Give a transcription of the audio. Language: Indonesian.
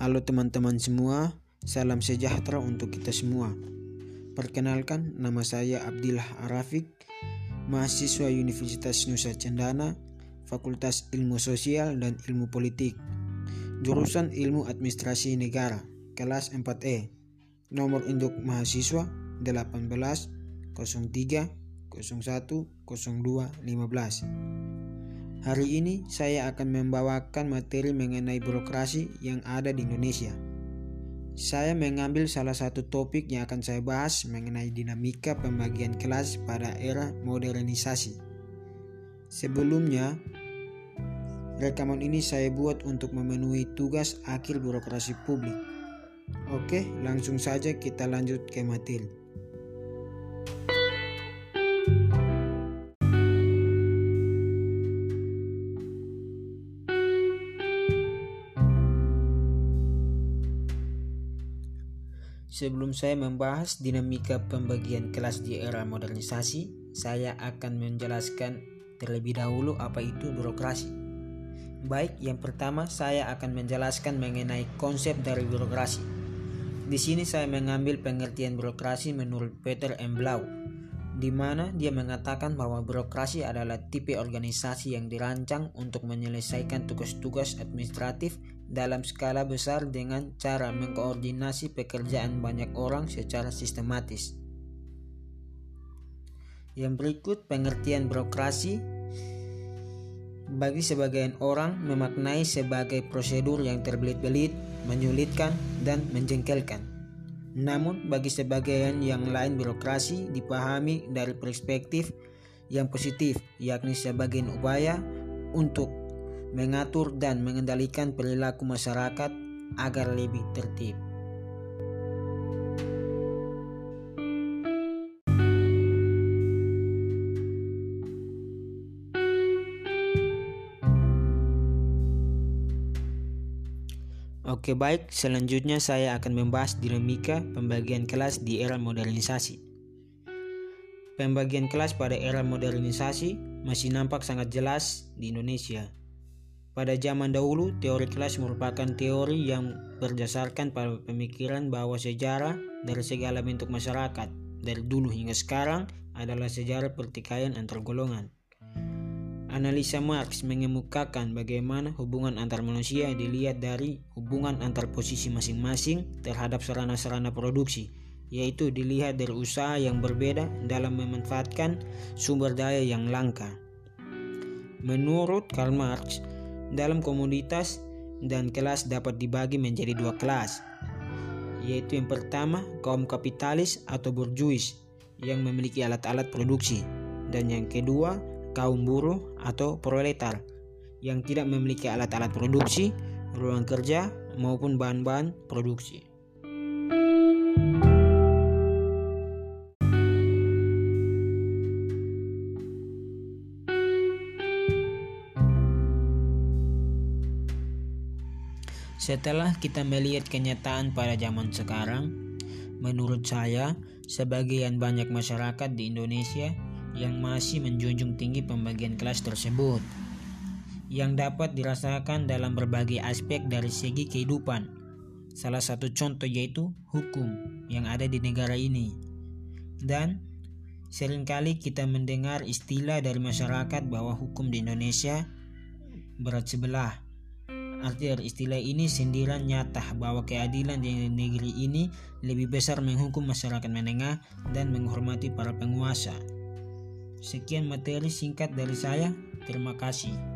Halo teman-teman semua, salam sejahtera untuk kita semua. Perkenalkan, nama saya Abdillah Arafik, mahasiswa Universitas Nusa Cendana, Fakultas Ilmu Sosial dan Ilmu Politik, jurusan Ilmu Administrasi Negara, kelas 4E, nomor induk mahasiswa 18 03 01 02 15. Hari ini saya akan membawakan materi mengenai birokrasi yang ada di Indonesia. Saya mengambil salah satu topik yang akan saya bahas mengenai dinamika pembagian kelas pada era modernisasi. Sebelumnya, rekaman ini saya buat untuk memenuhi tugas akhir birokrasi publik. Oke, langsung saja kita lanjut ke materi. Sebelum saya membahas dinamika pembagian kelas di era modernisasi, saya akan menjelaskan terlebih dahulu apa itu birokrasi. Baik, yang pertama saya akan menjelaskan mengenai konsep dari birokrasi. Di sini saya mengambil pengertian birokrasi menurut Peter M. Blau, di mana dia mengatakan bahwa birokrasi adalah tipe organisasi yang dirancang untuk menyelesaikan tugas-tugas administratif dalam skala besar dengan cara mengkoordinasi pekerjaan banyak orang secara sistematis. Yang berikut pengertian birokrasi bagi sebagian orang memaknai sebagai prosedur yang terbelit-belit, menyulitkan, dan menjengkelkan. Namun bagi sebagian yang lain birokrasi dipahami dari perspektif yang positif, yakni sebagai upaya untuk mengatur dan mengendalikan perilaku masyarakat agar lebih tertib. Oke baik, selanjutnya saya akan membahas dinamika pembagian kelas di era modernisasi. Pembagian kelas pada era modernisasi masih nampak sangat jelas di Indonesia. Pada zaman dahulu, teori kelas merupakan teori yang berdasarkan pada pemikiran bahwa sejarah dari segala bentuk masyarakat dari dulu hingga sekarang adalah sejarah pertikaian antar golongan. Analisa Marx mengemukakan bagaimana hubungan antar manusia dilihat dari hubungan antar posisi masing-masing terhadap sarana-sarana produksi, yaitu dilihat dari usaha yang berbeda dalam memanfaatkan sumber daya yang langka. Menurut Karl Marx, dalam komoditas dan kelas dapat dibagi menjadi dua kelas, yaitu yang pertama kaum kapitalis atau burjuis yang memiliki alat-alat produksi, dan yang kedua kaum buruh atau proletar yang tidak memiliki alat-alat produksi, ruang kerja maupun bahan-bahan produksi. Setelah kita melihat kenyataan pada zaman sekarang, menurut saya, sebagian banyak masyarakat di Indonesia yang masih menjunjung tinggi pembagian kelas tersebut, yang dapat dirasakan dalam berbagai aspek dari segi kehidupan. Salah satu contoh yaitu hukum yang ada di negara ini. Dan sering kali kita mendengar istilah dari masyarakat bahwa hukum di Indonesia berat sebelah Arti dari istilah ini sindiran nyata bahwa keadilan di negeri ini lebih besar menghukum masyarakat menengah dan menghormati para penguasa. Sekian materi singkat dari saya. Terima kasih.